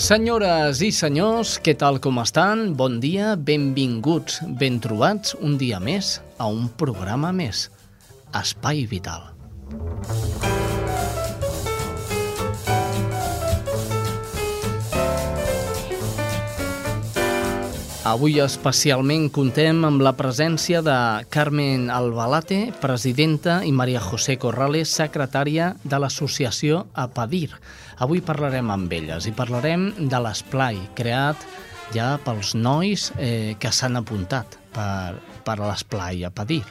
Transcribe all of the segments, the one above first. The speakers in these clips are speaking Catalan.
Senyores i senyors, què tal com estan? Bon dia, benvinguts, ben trobats un dia més a un programa més, Espai Vital. Avui especialment contem amb la presència de Carmen Albalate, presidenta, i Maria José Corrales, secretària de l'associació Apadir. Avui parlarem amb elles i parlarem de l'esplai creat ja pels nois eh, que s'han apuntat per, per l'esplai Apadir.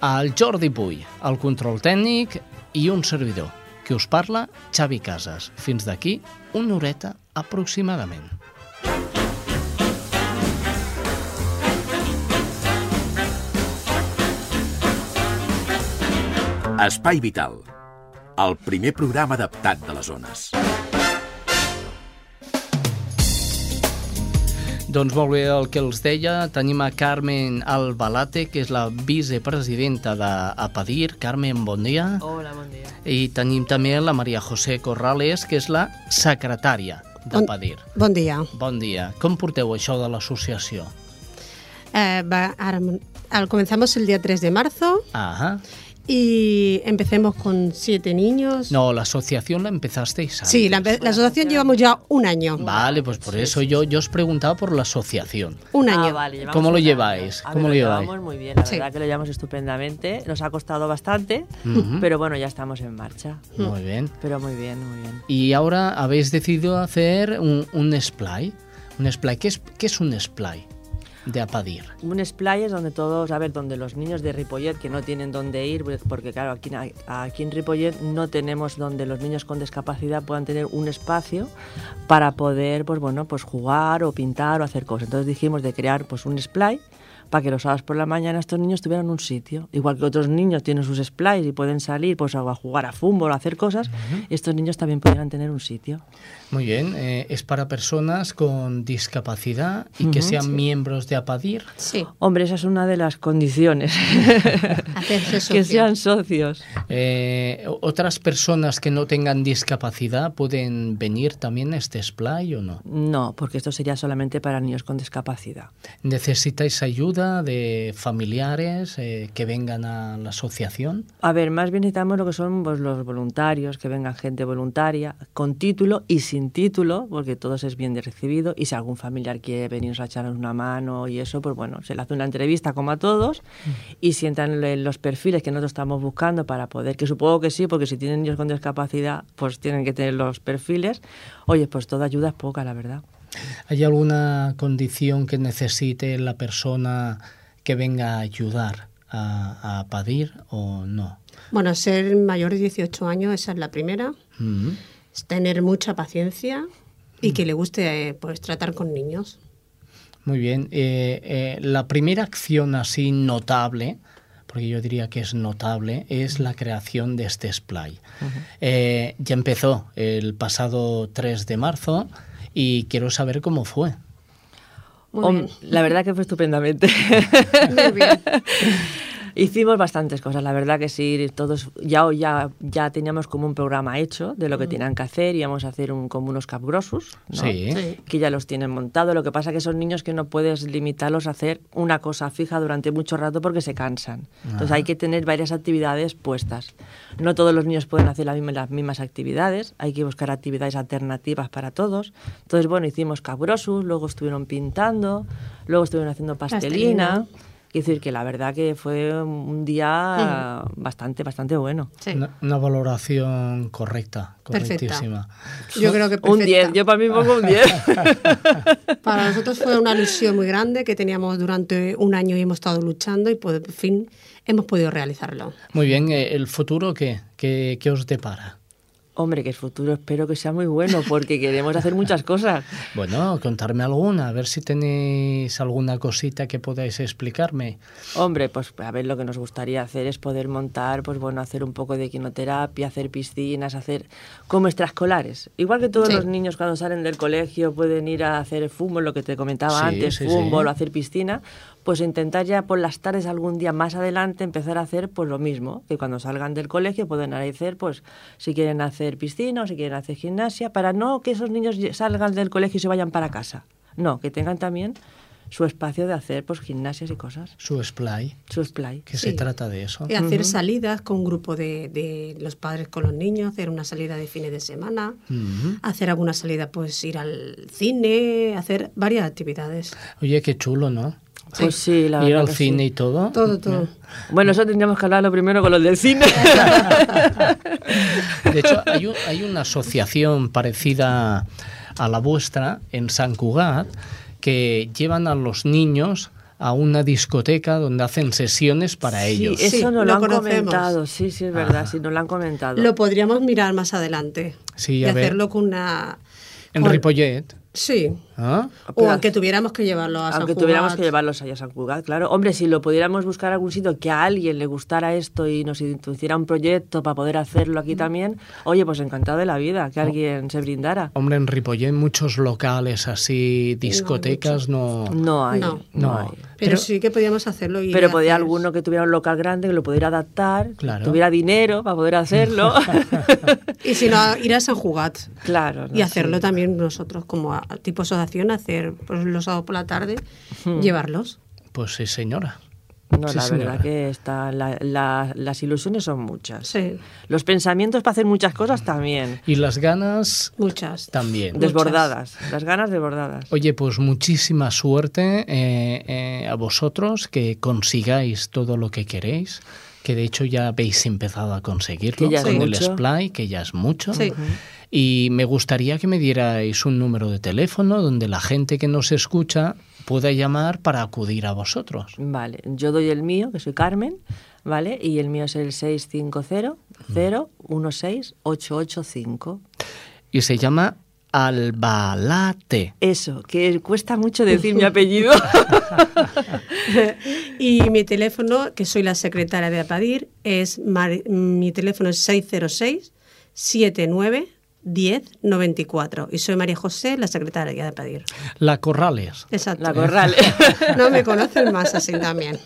El Jordi Puy, el control tècnic i un servidor. Qui us parla? Xavi Casas. Fins d'aquí una horeta aproximadament. Espai Vital, el primer programa adaptat de les zones. Doncs molt bé, el que els deia, tenim a Carmen Albalate, que és la vicepresidenta d'Apadir. Carmen, bon dia. Hola, bon dia. I tenim també la Maria José Corrales, que és la secretària d'Apadir. Bon, bon dia. Bon dia. Com porteu això de l'associació? Eh, va, ahora, al, comenzamos el día 3 de marzo. Ajá. Y empecemos con siete niños. No, la asociación la empezasteis antes. Sí, la, la asociación llevamos ya un año. Vale, pues por eso yo, yo os preguntaba por la asociación. Un año. Ah, vale, llevamos ¿Cómo lo lleváis? A ¿Cómo ver, lo lleváis? llevamos muy bien, la Sí. verdad que lo llevamos estupendamente. Nos ha costado bastante, pero bueno, ya estamos en marcha. Muy bien. Pero muy bien, muy bien. Y ahora habéis decidido hacer un, un splay. Un splay. ¿Qué es, qué es un splay de Apadir? Un splay es donde todos, a ver, donde los niños de Ripollet que no tienen dónde ir, porque claro, aquí, aquí en Ripollet no tenemos donde los niños con discapacidad puedan tener un espacio para poder, pues bueno, pues jugar o pintar o hacer cosas. Entonces dijimos de crear pues un splay para que los sábados por la mañana estos niños tuvieran un sitio. Igual que otros niños tienen sus splays y pueden salir pues a jugar a fútbol, a hacer cosas, estos niños también pudieran tener un sitio. Muy bien. eh, es para personas con discapacidad y que sean sí. miembros de Apadir. Sí, Hombre, esa es una de las condiciones. hacerse que sean socios. Eh, ¿Otras personas que no tengan discapacidad pueden venir también a este splay o no? No, porque esto sería solamente para niños con discapacidad. ¿Necesitáis ayuda de familiares eh, que vengan a la asociación? A ver, más bien necesitamos lo que son pues, los voluntarios, que vengan gente voluntaria, con título y sin título, porque todos es bien de recibido. Y si algún familiar quiere venirnos a echarnos una mano y eso, pues bueno, se le hace una entrevista como a todos y sientan en los perfiles que nosotros estamos buscando para poder, que supongo que sí, porque si tienen niños con discapacidad, pues tienen que tener los perfiles. Oye, pues toda ayuda es poca, la verdad. ¿Hay alguna condición que necesite la persona que venga a ayudar a, a Apadir o no? Bueno, ser mayor de 18 años, esa es la primera. Mm. Es tener mucha paciencia y que le guste eh, pues tratar con niños. Muy bien. Eh, eh, la primera acción así notable, porque yo diría que es notable, es la creación de este splay. Eh, ya empezó el pasado 3 de marzo y quiero saber cómo fue. Muy Hom- bien. La verdad que fue estupendamente. Muy bien. Hicimos bastantes cosas, la verdad que sí, todos ya, ya, ya teníamos como un programa hecho de lo que tenían que hacer, íbamos a hacer un, como unos capgrosos, ¿no? Sí. Sí. que ya los tienen montados. Lo que pasa que son niños que no puedes limitarlos a hacer una cosa fija durante mucho rato porque se cansan. Entonces hay que tener varias actividades puestas. No todos los niños pueden hacer la misma- las mismas actividades, hay que buscar actividades alternativas para todos. Entonces, bueno, hicimos cabrosus, luego estuvieron pintando, luego estuvieron haciendo pastelina. Pastelina. Quiero decir que la verdad que fue un día bastante, bastante bueno. Sí. Una, una valoración correcta, Perfecta. correctísima. Yo creo que Un perfecta. 10, yo para mí pongo un 10. Para nosotros fue una ilusión muy grande que teníamos durante un año y hemos estado luchando y por fin hemos podido realizarlo. Muy bien, eh, ¿el futuro qué? ¿Qué, qué os depara? Hombre, que el futuro espero que sea muy bueno porque queremos hacer muchas cosas. Bueno, contarme alguna, a ver si tenéis alguna cosita que podáis explicarme. Hombre, pues a ver, lo que nos gustaría hacer es poder montar, pues bueno, hacer un poco de quinoterapia, hacer piscinas, hacer como extraescolares. Igual que todos Sí. los niños cuando salen del colegio pueden ir a hacer fútbol, lo que te comentaba Sí, antes, sí, fútbol sí. o hacer piscina, pues intentar ya por las tardes algún día más adelante empezar a hacer pues lo mismo, que cuando salgan del colegio pueden hacer pues si quieren hacer piscina o si quieren hacer gimnasia, para no que esos niños salgan del colegio y se vayan para casa. No, que tengan también su espacio de hacer pues gimnasias y cosas, Su splay, su splay. que Sí. se trata de eso. Y hacer salidas con un grupo de, de los padres con los niños, hacer una salida de fines de semana, hacer alguna salida, pues ir al cine, hacer varias actividades. Oye, qué chulo, ¿no? Pues sí, la Ir verdad al que cine sí. y todo. Todo, todo. Bueno, eso tendríamos que hablarlo primero con los del cine. De hecho, hay, un- hay una asociación parecida a la vuestra en San Cugat que llevan a los niños a una discoteca donde hacen sesiones para Sí, ellos. eso Sí, nos lo lo han conocemos. comentado. Sí, sí, es verdad, sí, nos lo han comentado. Lo podríamos mirar más adelante. Sí, y a ver. hacerlo con una... En con- Ripollet. Sí. ¿ah? O aunque tuviéramos que llevarlo a San Aunque tuviéramos Cugat. que llevarlos allá a San Cugat, claro. Hombre, si lo pudiéramos buscar algún sitio que a alguien le gustara esto y nos hiciera un proyecto para poder hacerlo aquí también, oye, pues encantado de la vida, que alguien se brindara. Hombre, en Ripollet muchos locales así, discotecas, no... No hay, No. no, No. hay. Pero, Pero- sí que podíamos hacerlo. Y Pero podía hacer- alguno que tuviera un local grande, que lo pudiera adaptar, Claro. tuviera dinero para poder hacerlo. Y si no, ir a San Jugat. claro. no Y hacerlo sé. también nosotros como a- tipo asociación, hacer pues, los sábados por la tarde, llevarlos. Pues sí, señora. No, Sí, la señora. verdad que está, la- la- las ilusiones son muchas. Sí, Los pensamientos para hacer muchas cosas también. Y las ganas muchas. también. Muchas. Desbordadas. Las ganas desbordadas. Oye, pues muchísima suerte eh, eh, a vosotros, que consigáis todo lo que queréis, que de hecho ya habéis empezado a conseguirlo Que ya con el. Splay, que ya es mucho. Sí. Y me gustaría que me dierais un número de teléfono donde la gente que nos escucha pueda llamar para acudir a vosotros. Vale, yo doy el mío, que soy Carmen, ¿vale? Y el mío es el 650-016-885. Y se llama Albalate. Eso, que cuesta mucho decir mi apellido. Y mi teléfono, que soy la secretaria de APADIR, es Mar- mi teléfono es 606 79 10 94 y soy María José, la secretaria de APADIR. La Corrales. Exacto. La corral. No me conocen más así también.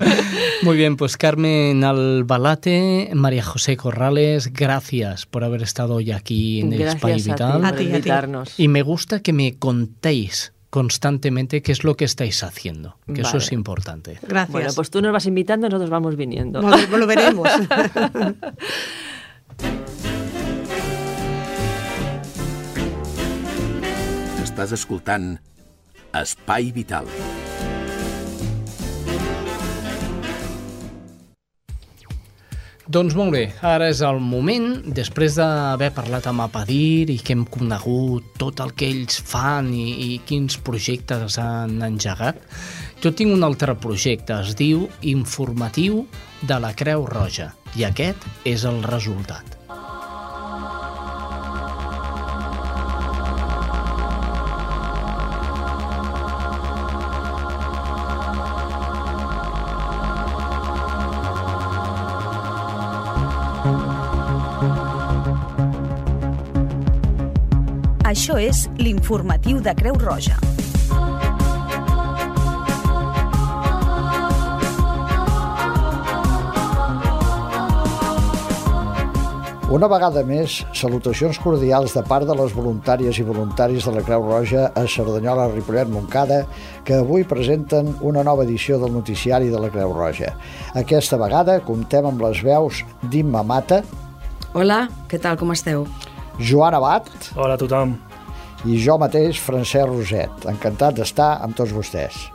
Muy bien, pues Carmen Albalate, María José Corrales, gracias por haber estado hoy aquí en el Gracias Spy a ti Vital. por A ti, a ti. invitarnos. Y me gusta que me contéis constantemente qué es lo que estáis haciendo, que eso es importante. Gracias. Bueno, pues tú nos vas invitando, nosotros vamos viniendo. Vol- lo veremos. Estàs escoltant Espai Vital. Doncs molt bé, ara és el moment, després d'haver parlat amb Apadir i que hem conegut tot el que ells fan i, i quins projectes han engegat, jo tinc un altre projecte, es diu Informatiu de la Creu Roja, i aquest és el resultat. Això és l'informatiu de Creu Roja. Una vegada més, salutacions cordials de part de les voluntàries i voluntaris de la Creu Roja a Cerdanyola, Ripollet, Montcada, que avui presenten una nova edició del noticiari de la Creu Roja. Aquesta vegada comptem amb les veus d'Imma Mata, Hola, què tal, com esteu? Joan Abat Hola a tothom i jo mateix, Francesc Roset. Encantat d'estar amb tots vostès.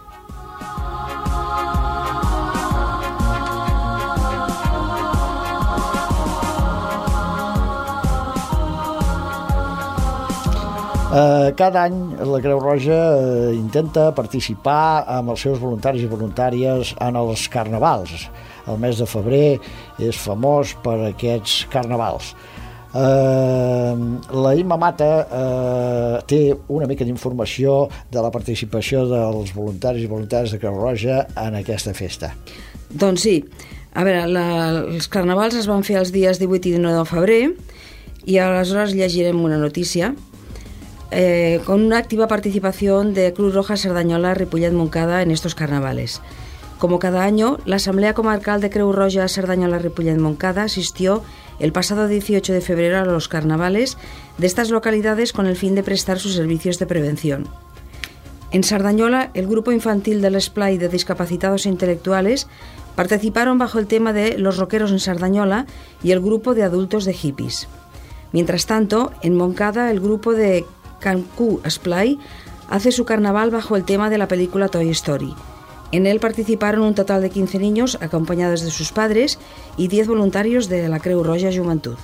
Eh, cada any la Creu Roja eh, intenta participar amb els seus voluntaris i voluntàries en els carnavals. El mes de febrer és famós per aquests carnavals. Eh, la Imma Mata eh, té una mica d'informació de la participació dels voluntaris i voluntàries de Creu Roja en aquesta festa. Doncs sí, a veure, la, els carnavals es van fer els dies 18 i 19 de febrer i aleshores llegirem una notícia eh, con una activa participación de Cruz Roja Sardañola Ripollet Moncada en estos carnavales. Como cada año, la Asamblea Comarcal de Creu Roja Sardañola Ripollet Moncada asistió el pasado 18 de febrero a los carnavales de estas localidades con el fin de prestar sus servicios de prevención. En Sardañola, el grupo infantil del Splay de discapacitados intelectuales participaron bajo el tema de Los Roqueros en Sardañola y el grupo de adultos de hippies. Mientras tanto, en Moncada, el grupo de Cancú Splay hace su carnaval bajo el tema de la película Toy Story. En él participaron un total de 15 niños acompañados de sus padres y 10 voluntarios de la Creu Roja Joventut.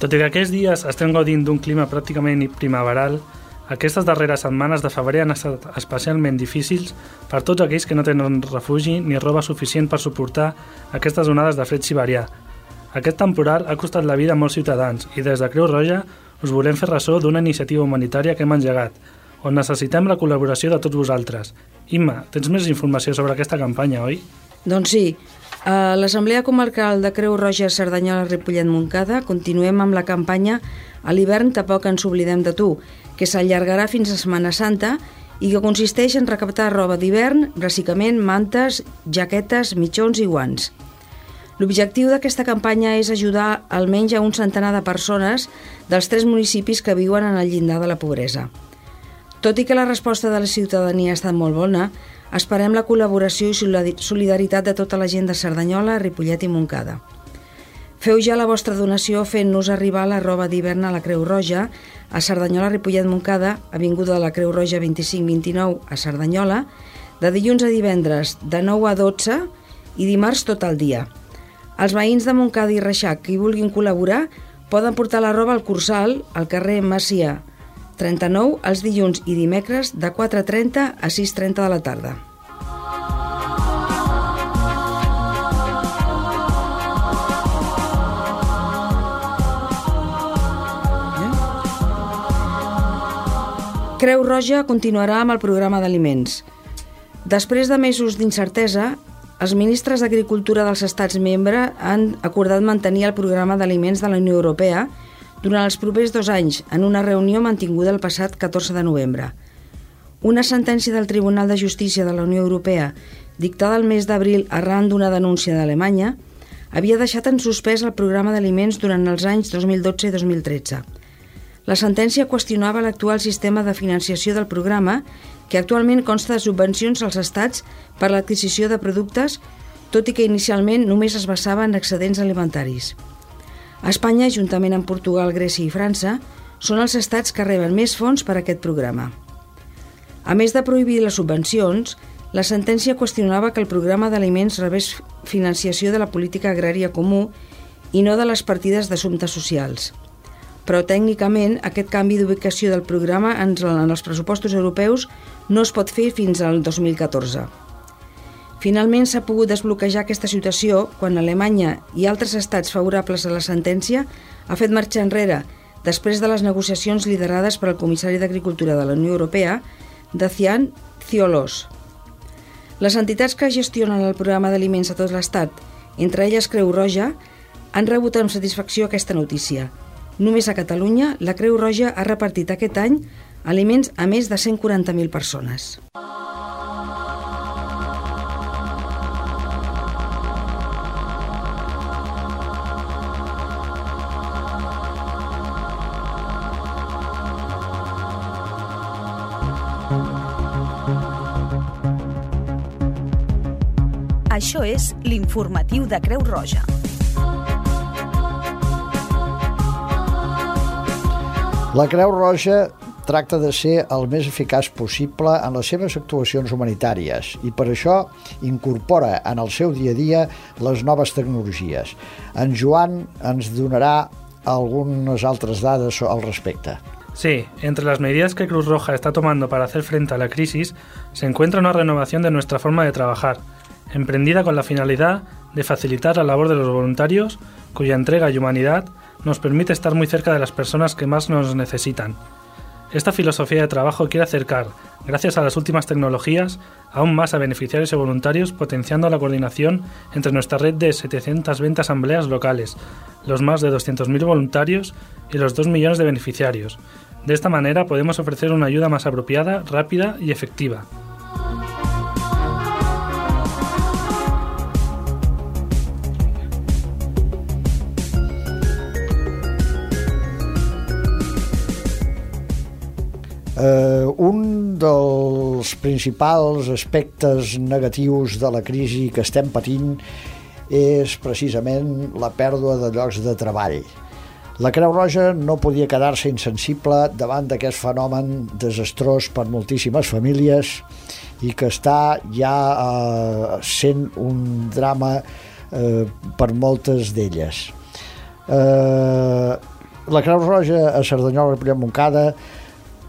Tot i que aquests dies estem gaudint d'un clima pràcticament primaveral, aquestes darreres setmanes de febrer han estat especialment difícils per tots aquells que no tenen refugi ni roba suficient per suportar aquestes onades de fred siberià. Aquest temporal ha costat la vida a molts ciutadans i des de Creu Roja us volem fer ressò d'una iniciativa humanitària que hem engegat, on necessitem la col·laboració de tots vosaltres. Imma, tens més informació sobre aquesta campanya, oi? Doncs sí, a l'Assemblea Comarcal de Creu Roja Cerdanyola Ripollet Moncada continuem amb la campanya A l'hivern tampoc ens oblidem de tu, que s'allargarà fins a Setmana Santa i que consisteix en recaptar roba d'hivern, reciclament, mantes, jaquetes, mitjons i guants. L'objectiu d'aquesta campanya és ajudar almenys a un centenar de persones dels tres municipis que viuen en el llindar de la pobresa. Tot i que la resposta de la ciutadania ha estat molt bona, esperem la col·laboració i solidaritat de tota la gent de Cerdanyola, Ripollet i Moncada. Feu ja la vostra donació fent-nos arribar la roba d'hivern a la Creu Roja, a Cerdanyola, Ripollet, Moncada, Avinguda de la Creu Roja 2529 a Cerdanyola, de dilluns a divendres de 9 a 12 i dimarts tot el dia. Els veïns de Moncada i Reixac que hi vulguin col·laborar poden portar la roba al Cursal, al carrer Macià 39, els dilluns i dimecres de 4.30 a 6.30 de la tarda. Creu Roja continuarà amb el programa d'aliments. Després de mesos d'incertesa, els ministres d'Agricultura dels estats membres han acordat mantenir el programa d'aliments de la Unió Europea durant els propers dos anys en una reunió mantinguda el passat 14 de novembre. Una sentència del Tribunal de Justícia de la Unió Europea, dictada el mes d'abril arran d'una denúncia d'Alemanya, havia deixat en suspès el programa d'aliments durant els anys 2012 i 2013. La sentència qüestionava l'actual sistema de financiació del programa, que actualment consta de subvencions als estats per l'adquisició de productes, tot i que inicialment només es basava en excedents alimentaris. Espanya, juntament amb Portugal, Grècia i França, són els estats que reben més fons per a aquest programa. A més de prohibir les subvencions, la sentència qüestionava que el programa d'aliments rebés financiació de la política agrària comú i no de les partides d'assumptes socials però tècnicament aquest canvi d'ubicació del programa en els pressupostos europeus no es pot fer fins al 2014. Finalment s'ha pogut desbloquejar aquesta situació quan Alemanya i altres estats favorables a la sentència ha fet marxa enrere després de les negociacions liderades per al comissari d'Agricultura de la Unió Europea, Dacian Ciolos. Les entitats que gestionen el programa d'aliments a tot l'Estat, entre elles Creu Roja, han rebut amb satisfacció aquesta notícia – Només a Catalunya, la Creu Roja ha repartit aquest any aliments a més de 140.000 persones. Això és l'informatiu de Creu Roja. La Creu Roja tracta de ser el més eficaç possible en les seves actuacions humanitàries i per això incorpora en el seu dia a dia les noves tecnologies. En Joan ens donarà algunes altres dades al respecte. Sí, entre las medidas que Cruz Roja está tomando para hacer frente a la crisis se encuentra una renovación de nuestra forma de trabajar, emprendida con la finalidad de facilitar la labor de los voluntarios, cuya entrega y humanidad nos permite estar muy cerca de las personas que más nos necesitan. Esta filosofía de trabajo quiere acercar, gracias a las últimas tecnologías, aún más a beneficiarios y voluntarios, potenciando la coordinación entre nuestra red de 720 asambleas locales, los más de 200.000 voluntarios y los 2 millones de beneficiarios. De esta manera podemos ofrecer una ayuda más apropiada, rápida y efectiva. Eh, un dels principals aspectes negatius de la crisi que estem patint és precisament la pèrdua de llocs de treball. La Creu Roja no podia quedar-se insensible davant d'aquest fenomen desastrós per moltíssimes famílies i que està ja eh, sent un drama eh, per moltes d'elles. Eh, la Creu Roja a Cerdanyola, Ripollet, Montcada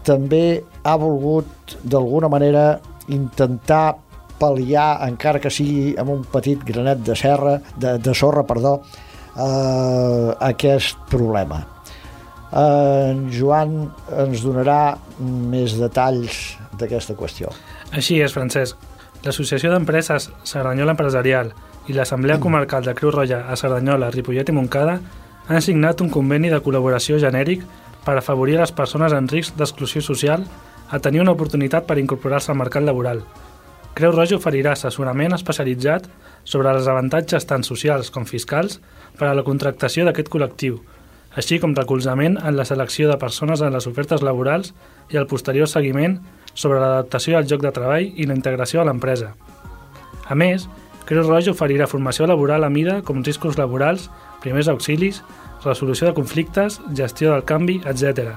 també ha volgut d'alguna manera intentar pal·liar, encara que sigui amb un petit granet de serra, de, de sorra, perdó, eh, aquest problema. En Joan ens donarà més detalls d'aquesta qüestió. Així és, Francesc. L'Associació d'Empreses Cerdanyola Empresarial i l'Assemblea Comarcal de Creu Roja a Cerdanyola, Ripollet i Montcada han signat un conveni de col·laboració genèric per afavorir les persones en risc d'exclusió social a tenir una oportunitat per incorporar-se al mercat laboral. Creu Roja oferirà assessorament especialitzat sobre els avantatges tant socials com fiscals per a la contractació d'aquest col·lectiu, així com recolzament en la selecció de persones en les ofertes laborals i el posterior seguiment sobre l'adaptació al lloc de treball i la integració a l'empresa. A més, Creu Roja oferirà formació laboral a mida com riscos laborals, primers auxilis, resolució de conflictes, gestió del canvi, etc.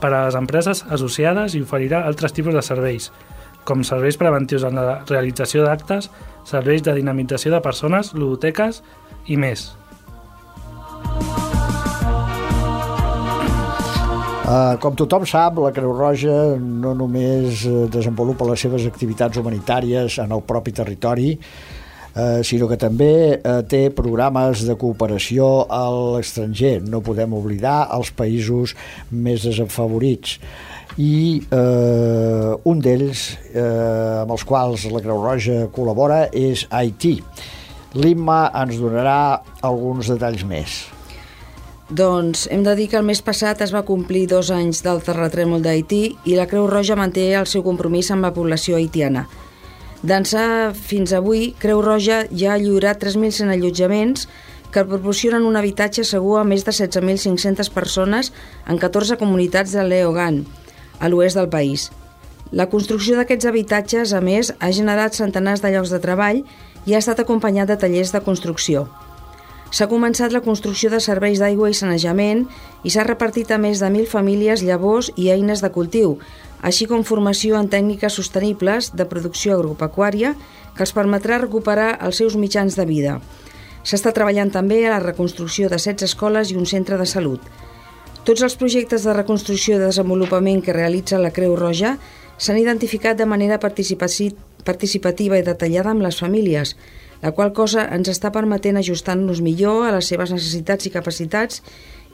Per a les empreses associades i oferirà altres tipus de serveis, com serveis preventius en la realització d'actes, serveis de dinamització de persones, ludoteques i més. Uh, com tothom sap, la Creu Roja no només eh, desenvolupa les seves activitats humanitàries en el propi territori, eh, sinó que també eh, té programes de cooperació a l'estranger. No podem oblidar els països més desafavorits i eh, un d'ells eh, amb els quals la Creu Roja col·labora és Haití. L'Imma ens donarà alguns detalls més. Doncs hem de dir que el mes passat es va complir dos anys del terratrèmol d'Haití i la Creu Roja manté el seu compromís amb la població haitiana. D'ençà fins avui, Creu Roja ja ha lliurat 3.100 allotjaments que proporcionen un habitatge segur a més de 16.500 persones en 14 comunitats de Leogan, a l'oest del país. La construcció d'aquests habitatges, a més, ha generat centenars de llocs de treball i ha estat acompanyat de tallers de construcció. S'ha començat la construcció de serveis d'aigua i sanejament i s'ha repartit a més de 1.000 famílies llavors i eines de cultiu, així com formació en tècniques sostenibles de producció agropecuària que els permetrà recuperar els seus mitjans de vida. S'està treballant també a la reconstrucció de 16 escoles i un centre de salut. Tots els projectes de reconstrucció i desenvolupament que realitza la Creu Roja s'han identificat de manera participativa i detallada amb les famílies, la qual cosa ens està permetent ajustar-nos millor a les seves necessitats i capacitats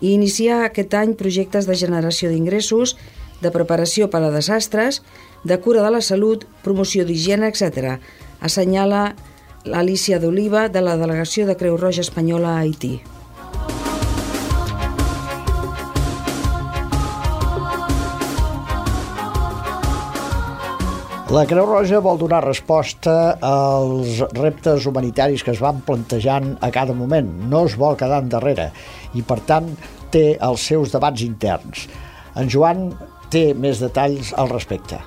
i iniciar aquest any projectes de generació d'ingressos, de preparació per a desastres, de cura de la salut, promoció d'higiene, etc. Assenyala l'Alicia d'Oliva de la Delegació de Creu Roja Espanyola a Haití. La Creu Roja vol donar resposta als reptes humanitaris que es van plantejant a cada moment. No es vol quedar endarrere i, per tant, té els seus debats interns. En Joan té més detalls al respecte.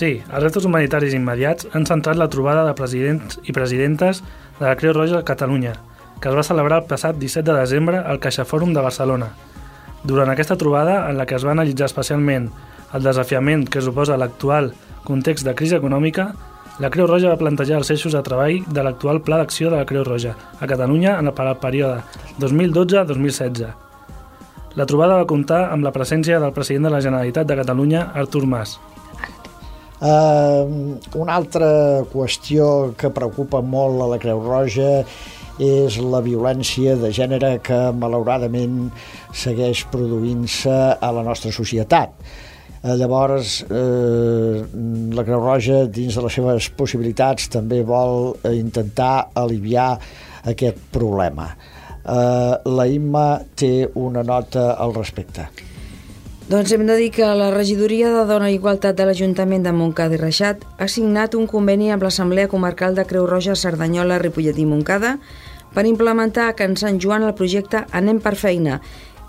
Sí, els reptes humanitaris immediats han centrat la trobada de presidents i presidentes de la Creu Roja a Catalunya, que es va celebrar el passat 17 de desembre al CaixaFòrum de Barcelona. Durant aquesta trobada, en la que es va analitzar especialment el desafiament que suposa l'actual context de crisi econòmica, la Creu Roja va plantejar els eixos de treball de l'actual Pla d'Acció de la Creu Roja a Catalunya en el període 2012-2016. La trobada va comptar amb la presència del president de la Generalitat de Catalunya, Artur Mas. Uh, una altra qüestió que preocupa molt a la Creu Roja és la violència de gènere que malauradament segueix produint-se a la nostra societat. Eh, llavors, eh, la Creu Roja, dins de les seves possibilitats, també vol intentar aliviar aquest problema. Eh, la Imma té una nota al respecte. Doncs hem de dir que la Regidoria de Dona i Igualtat de l'Ajuntament de Montcada i Reixat ha signat un conveni amb l'Assemblea Comarcal de Creu Roja, Cerdanyola, Ripollet i Montcada per implementar a Can Sant Joan el projecte Anem per feina,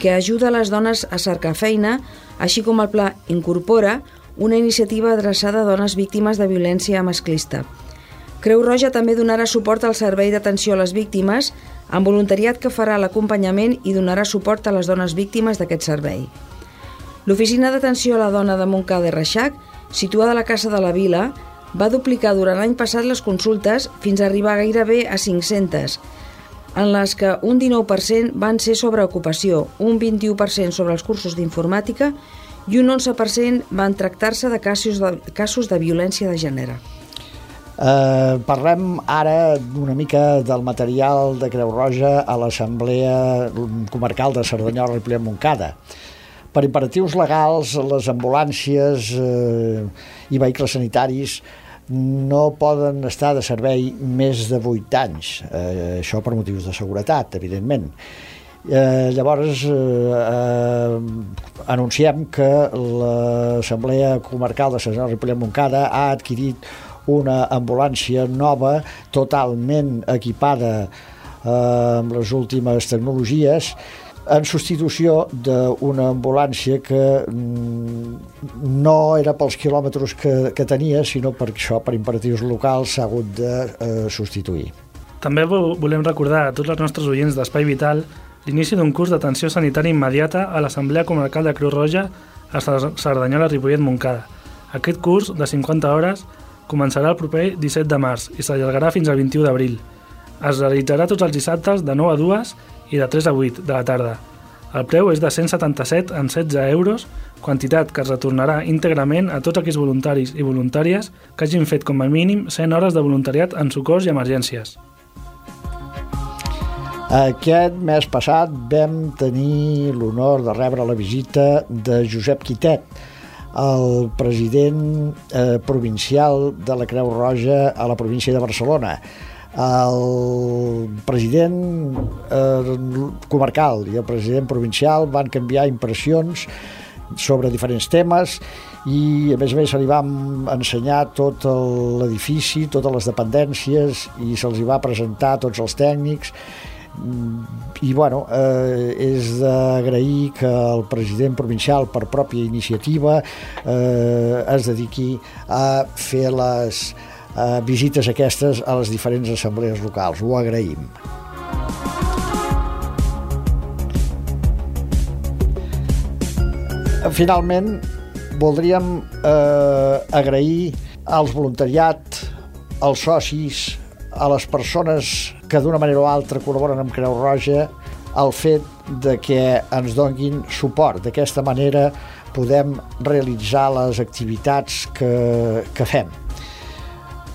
que ajuda les dones a cercar feina, així com el pla Incorpora, una iniciativa adreçada a dones víctimes de violència masclista. Creu Roja també donarà suport al servei d'atenció a les víctimes, amb voluntariat que farà l'acompanyament i donarà suport a les dones víctimes d'aquest servei. L'Oficina d'Atenció a la Dona de Montcada i Reixac, situada a la Casa de la Vila, va duplicar durant l'any passat les consultes fins a arribar gairebé a 500, en les que un 19% van ser sobre ocupació, un 21% sobre els cursos d'informàtica i un 11% van tractar-se de casos de, casos de violència de gènere. Eh, parlem ara una mica del material de Creu Roja a l'Assemblea Comarcal de Cerdanyola i Montcada. Per imperatius legals, les ambulàncies eh, i vehicles sanitaris no poden estar de servei més de 8 anys, eh, això per motius de seguretat, evidentment. Eh, llavors, eh, eh, anunciem que l'Assemblea Comarcal de Sant Ripollet Montcada ha adquirit una ambulància nova, totalment equipada eh, amb les últimes tecnologies, en substitució d'una ambulància que mm, no era pels quilòmetres que, que tenia, sinó per això, per imperatius locals, s'ha hagut de eh, substituir. També volem recordar a tots els nostres oients d'Espai Vital l'inici d'un curs d'atenció sanitària immediata a l'Assemblea Comarcal de Creu Roja a Cerdanyola, Ripollet, Montcada. Aquest curs, de 50 hores, començarà el proper 17 de març i s'allargarà fins al 21 d'abril. Es realitzarà tots els dissabtes de 9 a 2 i de 3 a 8 de la tarda. El preu és de 177 en 16 euros, quantitat que es retornarà íntegrament a tots aquells voluntaris i voluntàries que hagin fet com a mínim 100 hores de voluntariat en socors i emergències. Aquest mes passat vam tenir l'honor de rebre la visita de Josep Quitet, el president eh, provincial de la Creu Roja a la província de Barcelona. El president eh, comarcal i el president provincial van canviar impressions sobre diferents temes i a més a més se li va ensenyar tot l'edifici, totes les dependències i se'ls va presentar tots els tècnics i bueno, eh, és d'agrair que el president provincial per pròpia iniciativa eh, es dediqui a fer les, eh, visites aquestes a les diferents assemblees locals. Ho agraïm. Finalment, voldríem eh, agrair als voluntariat, als socis, a les persones que d'una manera o altra col·laboren amb Creu Roja el fet de que ens donguin suport. D'aquesta manera podem realitzar les activitats que, que fem.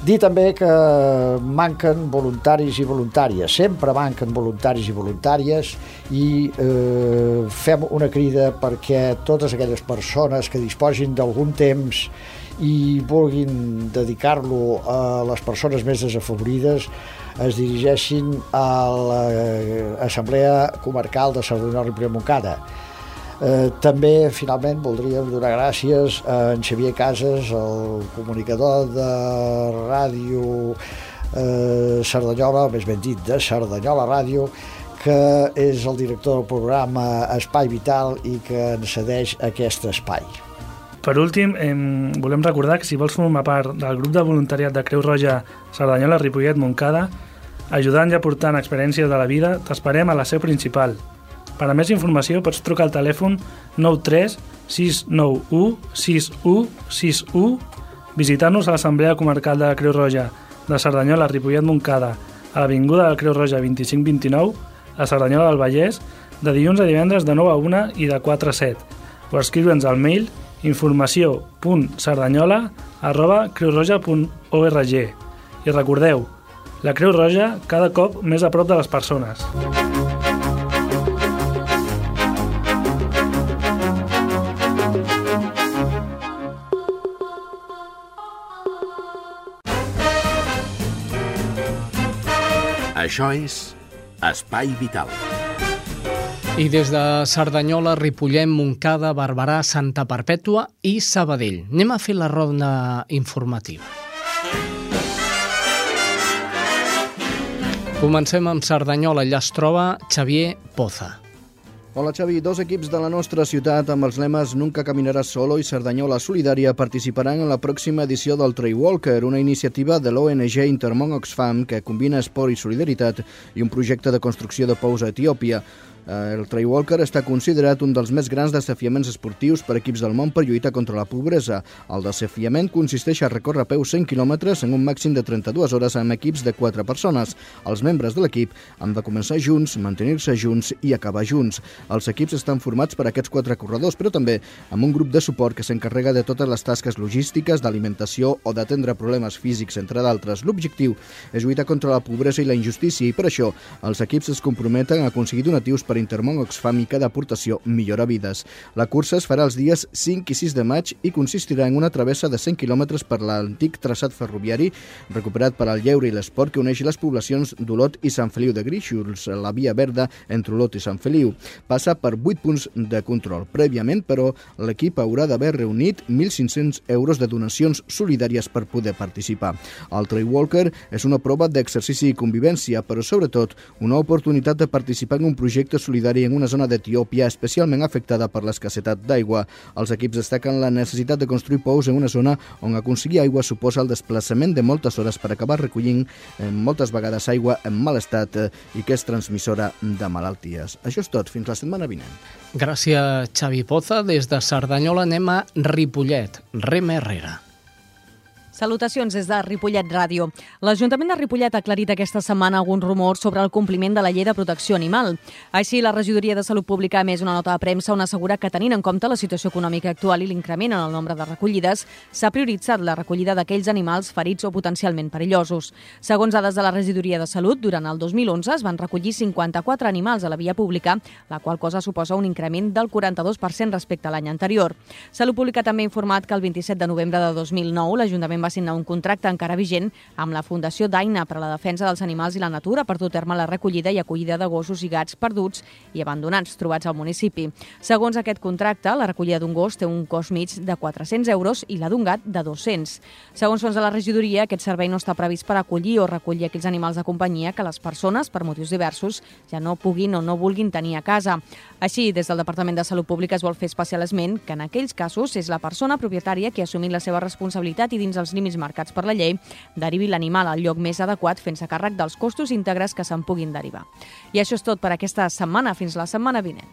Dir també que manquen voluntaris i voluntàries, sempre manquen voluntaris i voluntàries i eh, fem una crida perquè totes aquelles persones que disposin d'algun temps i vulguin dedicar-lo a les persones més desafavorides es dirigeixin a l'Assemblea Comarcal de Cerdanyola i Montcada Eh, també, finalment, voldríem donar gràcies a en Xavier Casas, el comunicador de ràdio eh, Cerdanyola, més ben dit, de Cerdanyola Ràdio, que és el director del programa Espai Vital i que ens cedeix aquest espai. Per últim, eh, volem recordar que si vols formar part del grup de voluntariat de Creu Roja Cerdanyola Ripollet Montcada, ajudant i aportant experiències de la vida, t'esperem a la seu principal, per a més informació pots trucar al telèfon 93 691 6161, visitar-nos a l'Assemblea Comarcal de la Creu Roja de Cerdanyola, Ripollet Montcada, a l'Avinguda de la Creu Roja 2529, a Cerdanyola del Vallès, de dilluns a divendres de 9 a 1 i de 4 a 7, o escriure'ns al mail informació.sardanyola arroba creuroja.org. I recordeu, la Creu Roja cada cop més a prop de les persones. Això és Espai Vital. I des de Cerdanyola, Ripollem, Montcada, Barberà, Santa Perpètua i Sabadell. Anem a fer la ronda informativa. Comencem amb Cerdanyola. Allà es troba Xavier Poza. Hola Xavi, dos equips de la nostra ciutat amb els lemes Nunca caminaràs solo i Cerdanyola Solidària participaran en la pròxima edició del Trail Walker, una iniciativa de l'ONG Intermón Oxfam que combina esport i solidaritat i un projecte de construcció de pous a Etiòpia. Eh, El Trail Walker està considerat un dels més grans desafiaments esportius per equips del món per lluitar contra la pobresa. El desafiament consisteix a recórrer a peu 100 quilòmetres en un màxim de 32 hores amb equips de 4 persones. Els membres de l'equip han de començar junts, mantenir-se junts i acabar junts. Els equips estan formats per aquests quatre corredors, però també amb un grup de suport que s'encarrega de totes les tasques logístiques, d'alimentació o d'atendre problemes físics, entre d'altres. L'objectiu és lluitar contra la pobresa i la injustícia i per això els equips es comprometen a aconseguir donatius per Intermón Oxfam i cada aportació millora vides. La cursa es farà els dies 5 i 6 de maig i consistirà en una travessa de 100 quilòmetres per l'antic traçat ferroviari recuperat per al lleure i l'esport que uneix les poblacions d'Olot i Sant Feliu de Gríxols, la via verda entre Olot i Sant Feliu. Passa per 8 punts de control. Prèviament, però, l'equip haurà d'haver reunit 1.500 euros de donacions solidàries per poder participar. El Trail Walker és una prova d'exercici i convivència, però sobretot una oportunitat de participar en un projecte solidari en una zona d'Etiòpia especialment afectada per l'escassetat d'aigua. Els equips destaquen la necessitat de construir pous en una zona on aconseguir aigua suposa el desplaçament de moltes hores per acabar recollint eh, moltes vegades aigua en mal estat eh, i que és transmissora de malalties. Això és tot. Fins la setmana vinent. Gràcies, Xavi Poza. Des de Cerdanyola anem a Ripollet. Rem Herrera. Salutacions des de Ripollet Ràdio. L'Ajuntament de Ripollet ha aclarit aquesta setmana alguns rumors sobre el compliment de la llei de protecció animal. Així, la Regidoria de Salut Pública ha emès una nota de premsa on assegura que, tenint en compte la situació econòmica actual i l'increment en el nombre de recollides, s'ha prioritzat la recollida d'aquells animals ferits o potencialment perillosos. Segons dades de la Regidoria de Salut, durant el 2011 es van recollir 54 animals a la via pública, la qual cosa suposa un increment del 42% respecte a l'any anterior. Salut Pública també ha informat que el 27 de novembre de 2009 l'Ajuntament va signar un contracte encara vigent amb la Fundació Daina per a la defensa dels animals i la natura per dur terme la recollida i acollida de gossos i gats perduts i abandonats trobats al municipi. Segons aquest contracte, la recollida d'un gos té un cost mig de 400 euros i la d'un gat de 200. Segons fons de la regidoria, aquest servei no està previst per acollir o recollir aquells animals de companyia que les persones, per motius diversos, ja no puguin o no vulguin tenir a casa. Així, des del Departament de Salut Pública es vol fer especial esment que en aquells casos és la persona propietària qui ha assumit la seva responsabilitat i dins els límits marcats per la llei derivi l'animal al lloc més adequat fent-se càrrec dels costos íntegres que se'n puguin derivar. I això és tot per aquesta setmana. Fins la setmana vinent.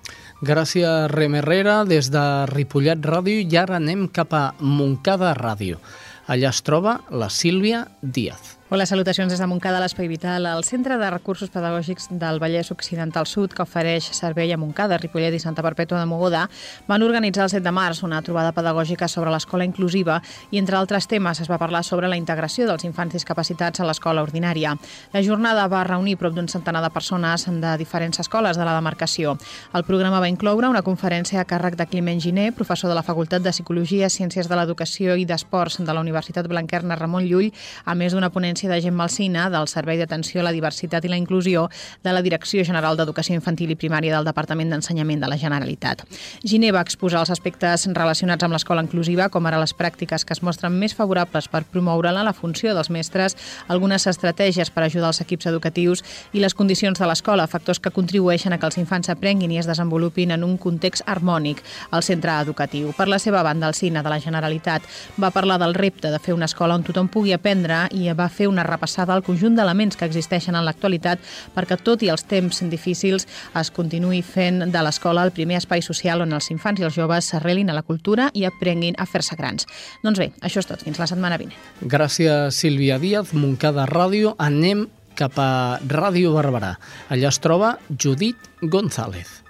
Gràcies, Rem Herrera, des de Ripollet Ràdio i ara anem cap a Montcada Ràdio. Allà es troba la Sílvia Díaz. Hola, salutacions des de Montcada, l'Espai Vital, el Centre de Recursos Pedagògics del Vallès Occidental Sud, que ofereix servei a Montcada, Ripollet i Santa Perpètua de Mogoda, van organitzar el 7 de març una trobada pedagògica sobre l'escola inclusiva i, entre altres temes, es va parlar sobre la integració dels infants discapacitats a l'escola ordinària. La jornada va reunir prop d'un centenar de persones de diferents escoles de la demarcació. El programa va incloure una conferència a càrrec de Climent Giner, professor de la Facultat de Psicologia, Ciències de l'Educació i d'Esports de la Universitat Blanquerna Ramon Llull, a més d'una ponència de Gent Malsina del Servei d'Atenció a la Diversitat i la Inclusió de la Direcció General d'Educació Infantil i Primària del Departament d'Ensenyament de la Generalitat. Giner va exposar els aspectes relacionats amb l'escola inclusiva, com ara les pràctiques que es mostren més favorables per promoure-la, la funció dels mestres, algunes estratègies per ajudar els equips educatius i les condicions de l'escola, factors que contribueixen a que els infants aprenguin i es desenvolupin en un context harmònic al centre educatiu. Per la seva banda, el CINA de la Generalitat va parlar del repte de fer una escola on tothom pugui aprendre i va fer una repassada al conjunt d'elements que existeixen en l'actualitat perquè tot i els temps difícils es continuï fent de l'escola el primer espai social on els infants i els joves s'arrelin a la cultura i aprenguin a fer-se grans. Doncs bé, això és tot. Fins la setmana vinent. Gràcies, Sílvia Díaz, Montcada Ràdio. Anem cap a Ràdio Barberà. Allà es troba Judit González.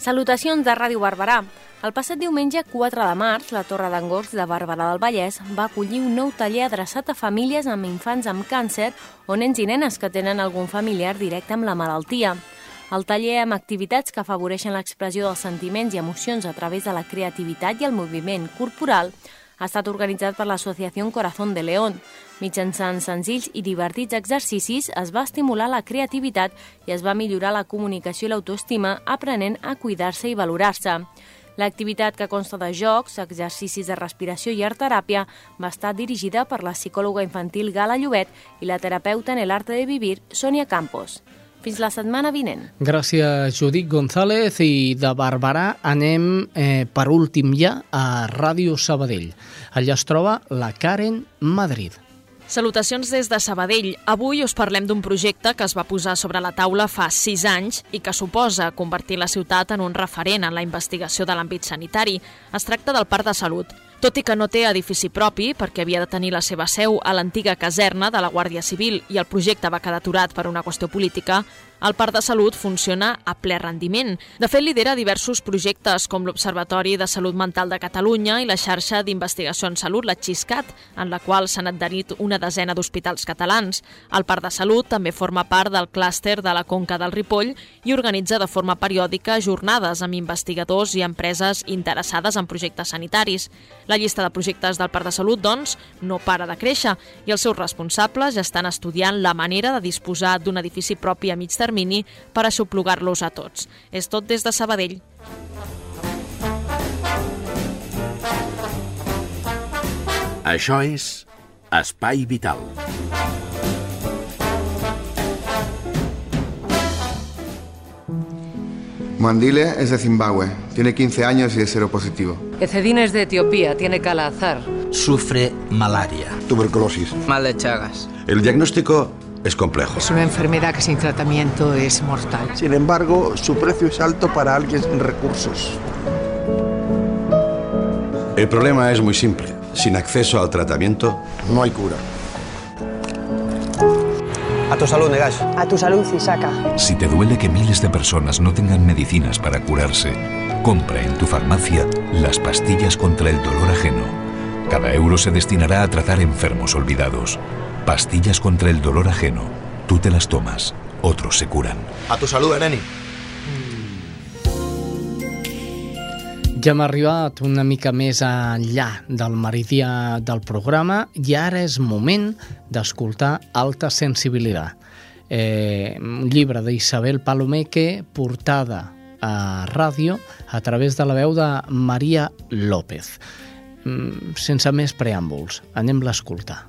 Salutacions de Ràdio Barberà. El passat diumenge 4 de març, la Torre d'Angors de Barberà del Vallès va acollir un nou taller adreçat a famílies amb infants amb càncer o nens i nenes que tenen algun familiar directe amb la malaltia. El taller amb activitats que afavoreixen l'expressió dels sentiments i emocions a través de la creativitat i el moviment corporal ha estat organitzat per l'Associació Corazón de León. Mitjançant senzills i divertits exercicis es va estimular la creativitat i es va millorar la comunicació i l'autoestima aprenent a cuidar-se i valorar-se. L'activitat, que consta de jocs, exercicis de respiració i art teràpia, va estar dirigida per la psicòloga infantil Gala Llobet i la terapeuta en el arte de vivir, Sònia Campos. Fins la setmana vinent. Gràcies, Judit González. I de Barberà anem eh, per últim ja a Ràdio Sabadell. Allà es troba la Karen Madrid. Salutacions des de Sabadell. Avui us parlem d'un projecte que es va posar sobre la taula fa sis anys i que suposa convertir la ciutat en un referent en la investigació de l'àmbit sanitari. Es tracta del Parc de Salut. Tot i que no té edifici propi, perquè havia de tenir la seva seu a l'antiga caserna de la Guàrdia Civil i el projecte va quedar aturat per una qüestió política, el Parc de Salut funciona a ple rendiment. De fet, lidera diversos projectes com l'Observatori de Salut Mental de Catalunya i la xarxa d'investigació en salut, la XISCAT, en la qual s'han adherit una desena d'hospitals catalans. El Parc de Salut també forma part del clúster de la Conca del Ripoll i organitza de forma periòdica jornades amb investigadors i empreses interessades en projectes sanitaris. La llista de projectes del Parc de Salut, doncs, no para de créixer i els seus responsables ja estan estudiant la manera de disposar d'un edifici propi a mig per aixoplugar-los a tots. És tot des de Sabadell. Això és Espai Vital. Mandile es de Zimbabue, tiene 15 años y es seropositivo. Ecedín es de Etiopía, tiene calazar. Sufre malaria. Tuberculosis. Mal de Chagas. El diagnóstico es complejo. Es una enfermedad que sin tratamiento es mortal. Sin embargo, su precio es alto para alguien sin recursos. El problema es muy simple. Sin acceso al tratamiento, no hay cura. A tu salud, Negash. A tu salud, Isaka. Si te duele que miles de personas no tengan medicinas para curarse, compra en tu farmacia las pastillas contra el dolor ajeno. Cada euro se destinará a tratar enfermos olvidados. Pastillas contra el dolor ajeno. Tú te las tomas, otros se curan. A tu salud, Ereni. Ja hem arribat una mica més enllà del meridià del programa i ara és moment d'escoltar Alta Sensibilitat. Eh, un llibre d'Isabel Palomeque portada a ràdio a través de la veu de Maria López. Mm, sense més preàmbuls, anem-la a escoltar.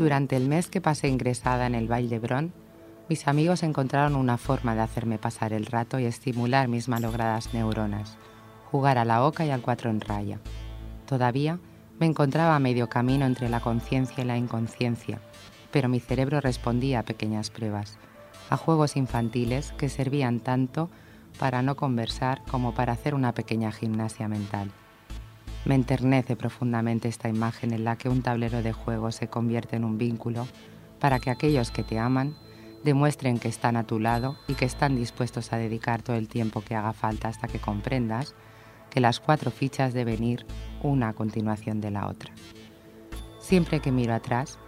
Durante el mes que pasé ingresada en el Valle de Bron, mis amigos encontraron una forma de hacerme pasar el rato y estimular mis malogradas neuronas, jugar a la oca y al cuatro en raya. Todavía me encontraba a medio camino entre la conciencia y la inconsciencia, pero mi cerebro respondía a pequeñas pruebas, a juegos infantiles que servían tanto para no conversar como para hacer una pequeña gimnasia mental. Me enternece profundamente esta imagen en la que un tablero de juego se convierte en un vínculo para que aquellos que te aman demuestren que están a tu lado y que están dispuestos a dedicar todo el tiempo que haga falta hasta que comprendas que las cuatro fichas deben ir una a continuación de la otra. Siempre que miro atrás,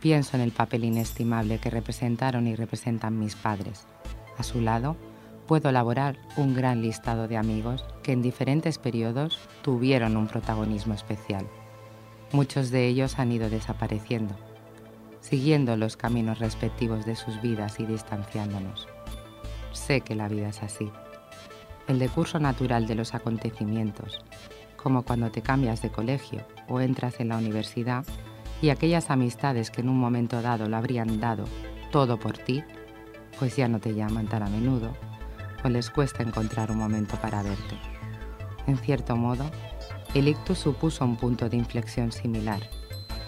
pienso en el papel inestimable que representaron y representan mis padres. A su lado, puedo elaborar un gran listado de amigos que en diferentes periodos tuvieron un protagonismo especial. Muchos de ellos han ido desapareciendo, siguiendo los caminos respectivos de sus vidas y distanciándonos. Sé que la vida es así. El decurso natural de los acontecimientos, como cuando te cambias de colegio o entras en la universidad y aquellas amistades que en un momento dado lo habrían dado todo por ti, pues ya no te llaman tan a menudo o les cuesta encontrar un momento para verte. En cierto modo, el ictus supuso un punto de inflexión similar,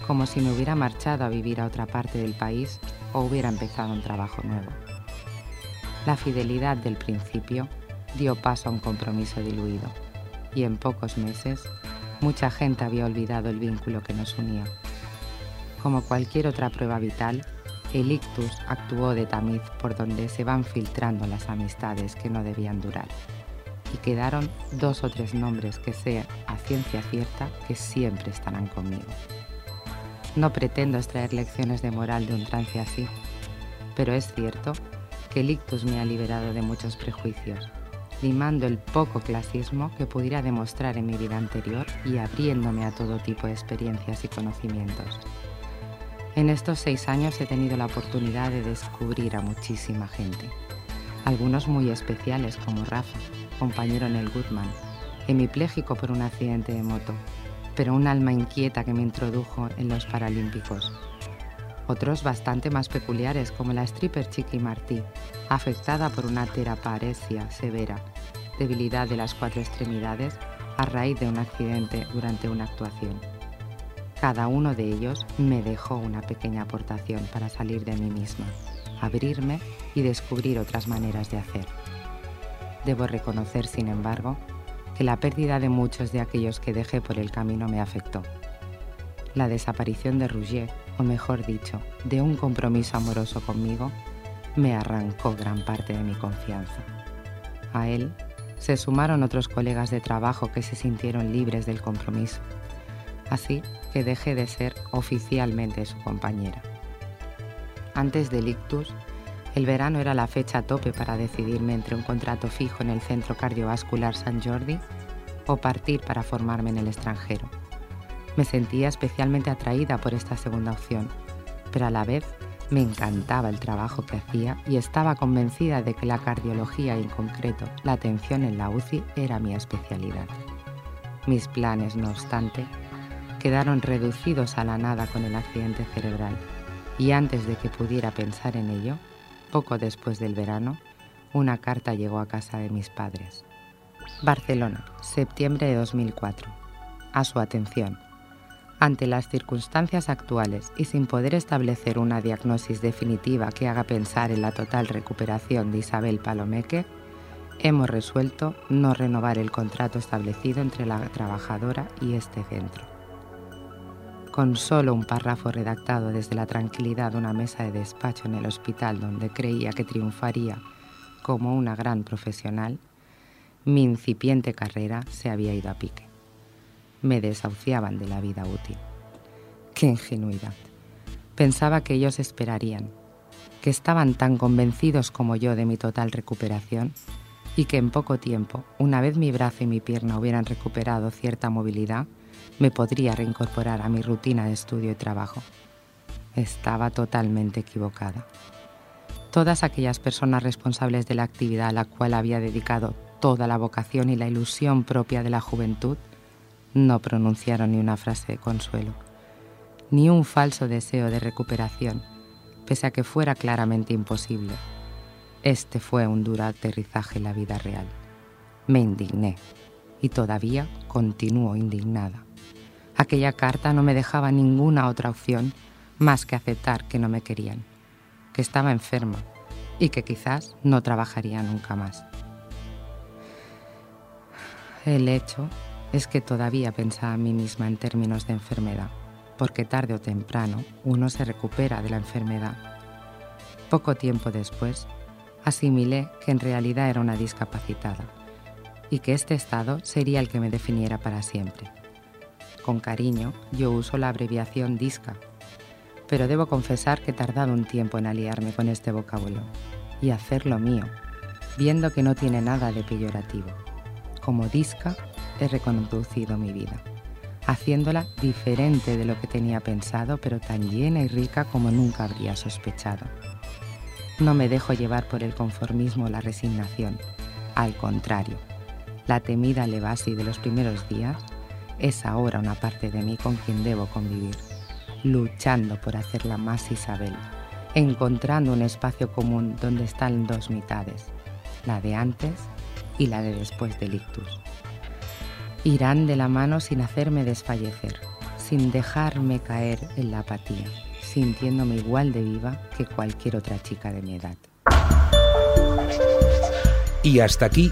como si me hubiera marchado a vivir a otra parte del país o hubiera empezado un trabajo nuevo. La fidelidad del principio dio paso a un compromiso diluido y en pocos meses mucha gente había olvidado el vínculo que nos unía. Como cualquier otra prueba vital, el ictus actuó de tamiz por donde se van filtrando las amistades que no debían durar. Y quedaron dos o tres nombres que sé a ciencia cierta que siempre estarán conmigo. No pretendo extraer lecciones de moral de un trance así, pero es cierto que el ictus me ha liberado de muchos prejuicios, limando el poco clasismo que pudiera demostrar en mi vida anterior y abriéndome a todo tipo de experiencias y conocimientos. En estos seis años he tenido la oportunidad de descubrir a muchísima gente, algunos muy especiales como Rafa, compañero en el Goodman, hemipléjico por un accidente de moto, pero un alma inquieta que me introdujo en los Paralímpicos. Otros bastante más peculiares, como la stripper Chiqui Martí, afectada por una teraparesia severa, debilidad de las cuatro extremidades a raíz de un accidente durante una actuación. Cada uno de ellos me dejó una pequeña aportación para salir de mí misma, abrirme y descubrir otras maneras de hacer. Debo reconocer, sin embargo, que la pérdida de muchos de aquellos que dejé por el camino me afectó. La desaparición de Rouget, o mejor dicho, de un compromiso amoroso conmigo, me arrancó gran parte de mi confianza. A él se sumaron otros colegas de trabajo que se sintieron libres del compromiso. Así que dejé de ser oficialmente su compañera. Antes del ictus, el verano era la fecha tope para decidirme entre un contrato fijo en el Centro Cardiovascular San Jordi o partir para formarme en el extranjero. Me sentía especialmente atraída por esta segunda opción, pero a la vez me encantaba el trabajo que hacía y estaba convencida de que la cardiología y en concreto la atención en la UCI era mi especialidad. Mis planes, no obstante, quedaron reducidos a la nada con el accidente cerebral y antes de que pudiera pensar en ello, poco después del verano, una carta llegó a casa de mis padres. Barcelona, septiembre de 2004. A su atención. Ante las circunstancias actuales y sin poder establecer una diagnosis definitiva que haga pensar en la total recuperación de Isabel Palomeque, hemos resuelto no renovar el contrato establecido entre la trabajadora y este centro con solo un párrafo redactado desde la tranquilidad de una mesa de despacho en el hospital donde creía que triunfaría como una gran profesional, mi incipiente carrera se había ido a pique. Me desahuciaban de la vida útil. ¡Qué ingenuidad! Pensaba que ellos esperarían, que estaban tan convencidos como yo de mi total recuperación y que en poco tiempo, una vez mi brazo y mi pierna hubieran recuperado cierta movilidad, me podría reincorporar a mi rutina de estudio y trabajo. Estaba totalmente equivocada. Todas aquellas personas responsables de la actividad a la cual había dedicado toda la vocación y la ilusión propia de la juventud no pronunciaron ni una frase de consuelo, ni un falso deseo de recuperación, pese a que fuera claramente imposible. Este fue un duro aterrizaje en la vida real. Me indigné y todavía continúo indignada. Aquella carta no me dejaba ninguna otra opción más que aceptar que no me querían, que estaba enferma y que quizás no trabajaría nunca más. El hecho es que todavía pensaba a mí misma en términos de enfermedad, porque tarde o temprano uno se recupera de la enfermedad. Poco tiempo después, asimilé que en realidad era una discapacitada y que este estado sería el que me definiera para siempre. Con cariño, yo uso la abreviación DISCA, pero debo confesar que he tardado un tiempo en aliarme con este vocablo y hacerlo mío, viendo que no tiene nada de peyorativo. Como DISCA he reconducido mi vida, haciéndola diferente de lo que tenía pensado, pero tan llena y rica como nunca habría sospechado. No me dejo llevar por el conformismo o la resignación, al contrario, la temida Levasi de los primeros días es ahora una parte de mí con quien debo convivir, luchando por hacerla más Isabel encontrando un espacio común donde están dos mitades, la de antes y la de después del ictus. Irán de la mano sin hacerme desfallecer, sin dejarme caer en la apatía, sintiéndome igual de viva que cualquier otra chica de mi edad. Y hasta aquí,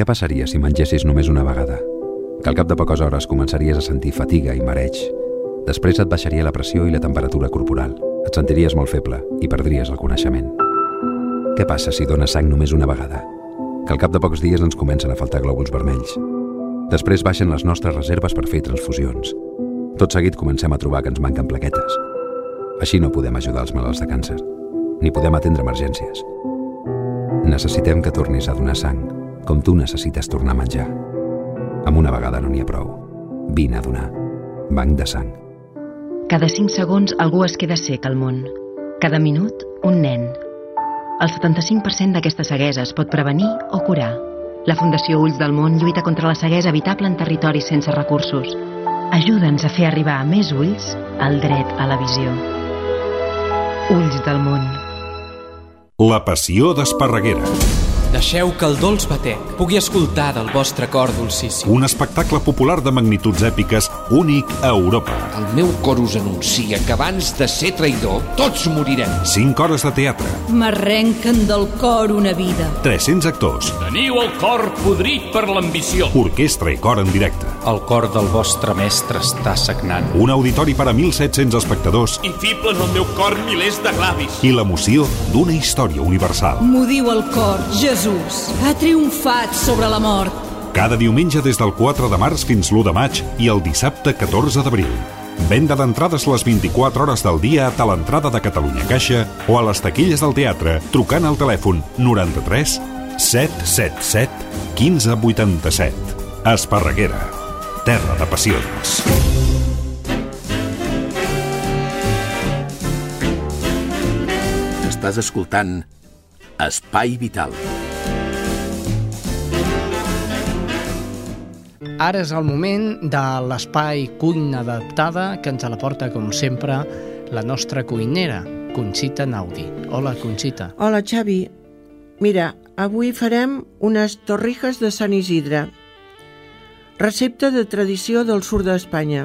Què passaria si mengessis només una vegada? Que al cap de poques hores començaries a sentir fatiga i mareig. Després et baixaria la pressió i la temperatura corporal. Et sentiries molt feble i perdries el coneixement. Què passa si dones sang només una vegada? Que al cap de pocs dies ens comencen a faltar glòbuls vermells. Després baixen les nostres reserves per fer transfusions. Tot seguit comencem a trobar que ens manquen plaquetes. Així no podem ajudar els malalts de càncer, ni podem atendre emergències. Necessitem que tornis a donar sang, com tu necessites tornar a menjar. Amb una vegada no n'hi ha prou. Vine a donar. Banc de sang. Cada 5 segons algú es queda sec al món. Cada minut, un nen. El 75% d'aquesta ceguesa es pot prevenir o curar. La Fundació Ulls del Món lluita contra la ceguesa evitable en territoris sense recursos. Ajuda'ns a fer arribar a més ulls el dret a la visió. Ulls del Món. La passió d'Esparreguera. Deixeu que el dolç batec pugui escoltar del vostre cor dolcíssim. Un espectacle popular de magnituds èpiques únic a Europa. El meu cor us anuncia que abans de ser traïdor, tots morirem. 5 hores de teatre. M'arrenquen del cor una vida. 300 actors. Teniu el cor podrit per l'ambició. Orquestra i cor en directe. El cor del vostre mestre està sagnant. Un auditori per a 1.700 espectadors. I fiblen el meu cor milers de glavis. I l'emoció d'una història universal. M'ho diu el cor, Jesús. Ha triomfat sobre la mort. Cada diumenge des del 4 de març fins l'1 de maig i el dissabte 14 d'abril. Venda d'entrades les 24 hores del dia a l'entrada de Catalunya Caixa o a les taquilles del teatre trucant al telèfon 93 777 1587. Esparreguera, terra de passions. Estàs escoltant Espai Vital. Ara és el moment de l'espai cuina adaptada que ens la porta, com sempre, la nostra cuinera, Conxita Naudi. Hola, Conxita. Hola, Xavi. Mira, avui farem unes torrijas de Sant Isidre. Recepta de tradició del sud d'Espanya.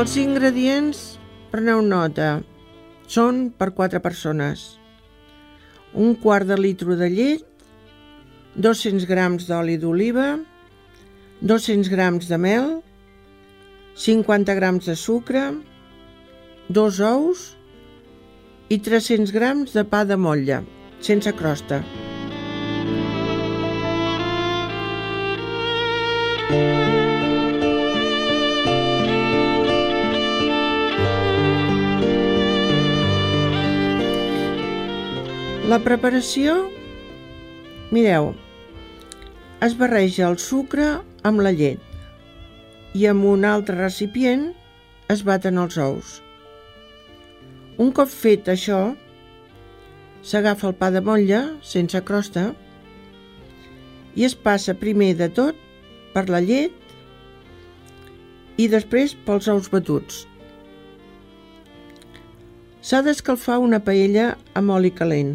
Els ingredients, preneu nota, són per quatre persones. Un quart de litre de llet, 200 grams d'oli d'oliva, 200 grams de mel, 50 grams de sucre, dos ous i 300 grams de pa de motlla, sense crosta. La preparació, mireu, es barreja el sucre amb la llet i amb un altre recipient es baten els ous. Un cop fet això, s'agafa el pa de motlla sense crosta i es passa primer de tot per la llet i després pels ous batuts. S'ha d'escalfar una paella amb oli calent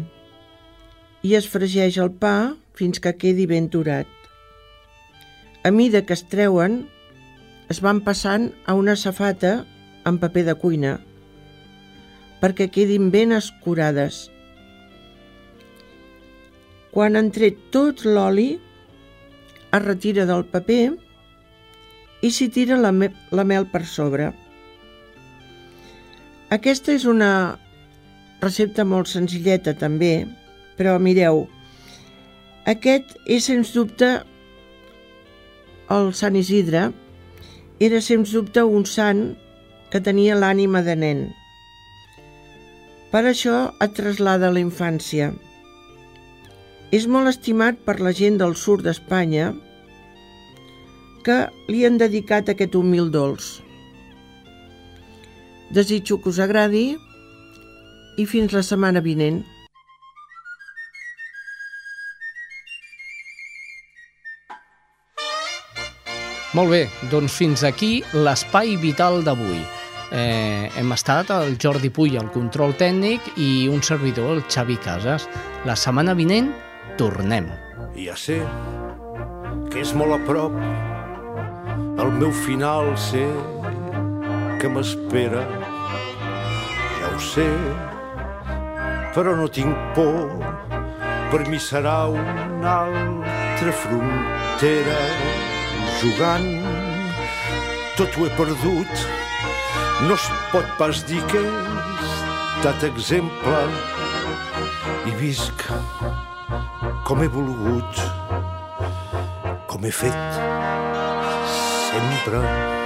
i es fregeix el pa fins que quedi ben durat. A mida que es treuen, es van passant a una safata amb paper de cuina perquè quedin ben escurades. Quan han tret tot l'oli, es retira del paper i s'hi tira la, me la mel per sobre. Aquesta és una recepta molt senzilleta també, però mireu, aquest és sens dubte el Sant Isidre era sens dubte un sant que tenia l'ànima de nen. Per això et traslada a la infància. És molt estimat per la gent del sud d'Espanya que li han dedicat aquest humil dolç. Desitjo que us agradi i fins la setmana vinent. Molt bé, doncs fins aquí l'espai vital d'avui. Eh, hem estat el Jordi Puy al control tècnic i un servidor, el Xavi Casas. La setmana vinent tornem. Ja sé que és molt a prop el meu final sé que m'espera ja ho sé però no tinc por per mi serà una altra frontera jugant tot ho he perdut no es pot pas dir que he estat exemple i visc com he volgut com he fet sempre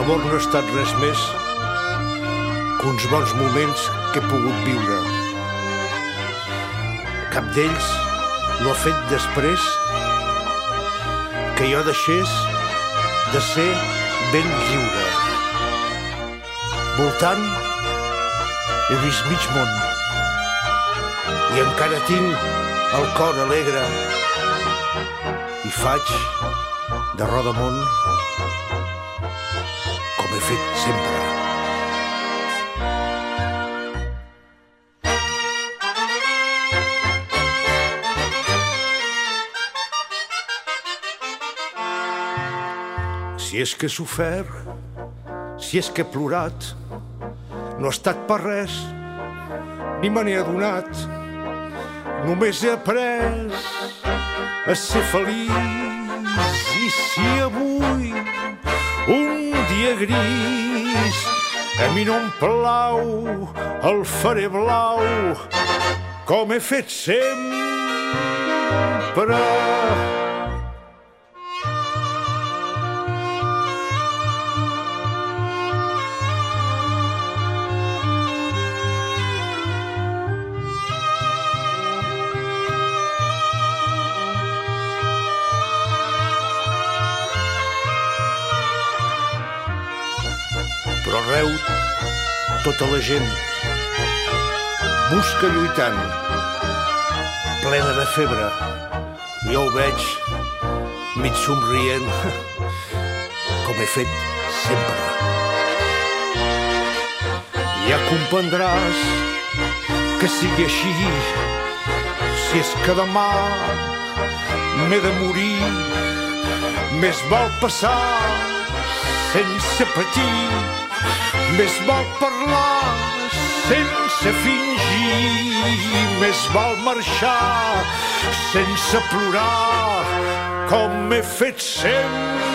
L'amor no ha estat res més que uns bons moments que he pogut viure. Cap d'ells no ha fet després que jo deixés de ser ben lliure. Voltant he vist mig món i encara tinc el cor alegre i faig de Rodamont fet sempre. Si és que he sofert, si és que he plorat, no ha estat per res, ni me n'he adonat. Només he après a ser feliç i si avui un dia gris a mi no em plau el faré blau com he fet sempre tota la gent busca lluitant, plena de febre. Jo ho veig mig somrient, com he fet sempre. Ja comprendràs que sigui així, si és que demà m'he de morir, més val passar sense patir, més val parlar sense fingir, més val marxar sense plorar, com he fet sempre.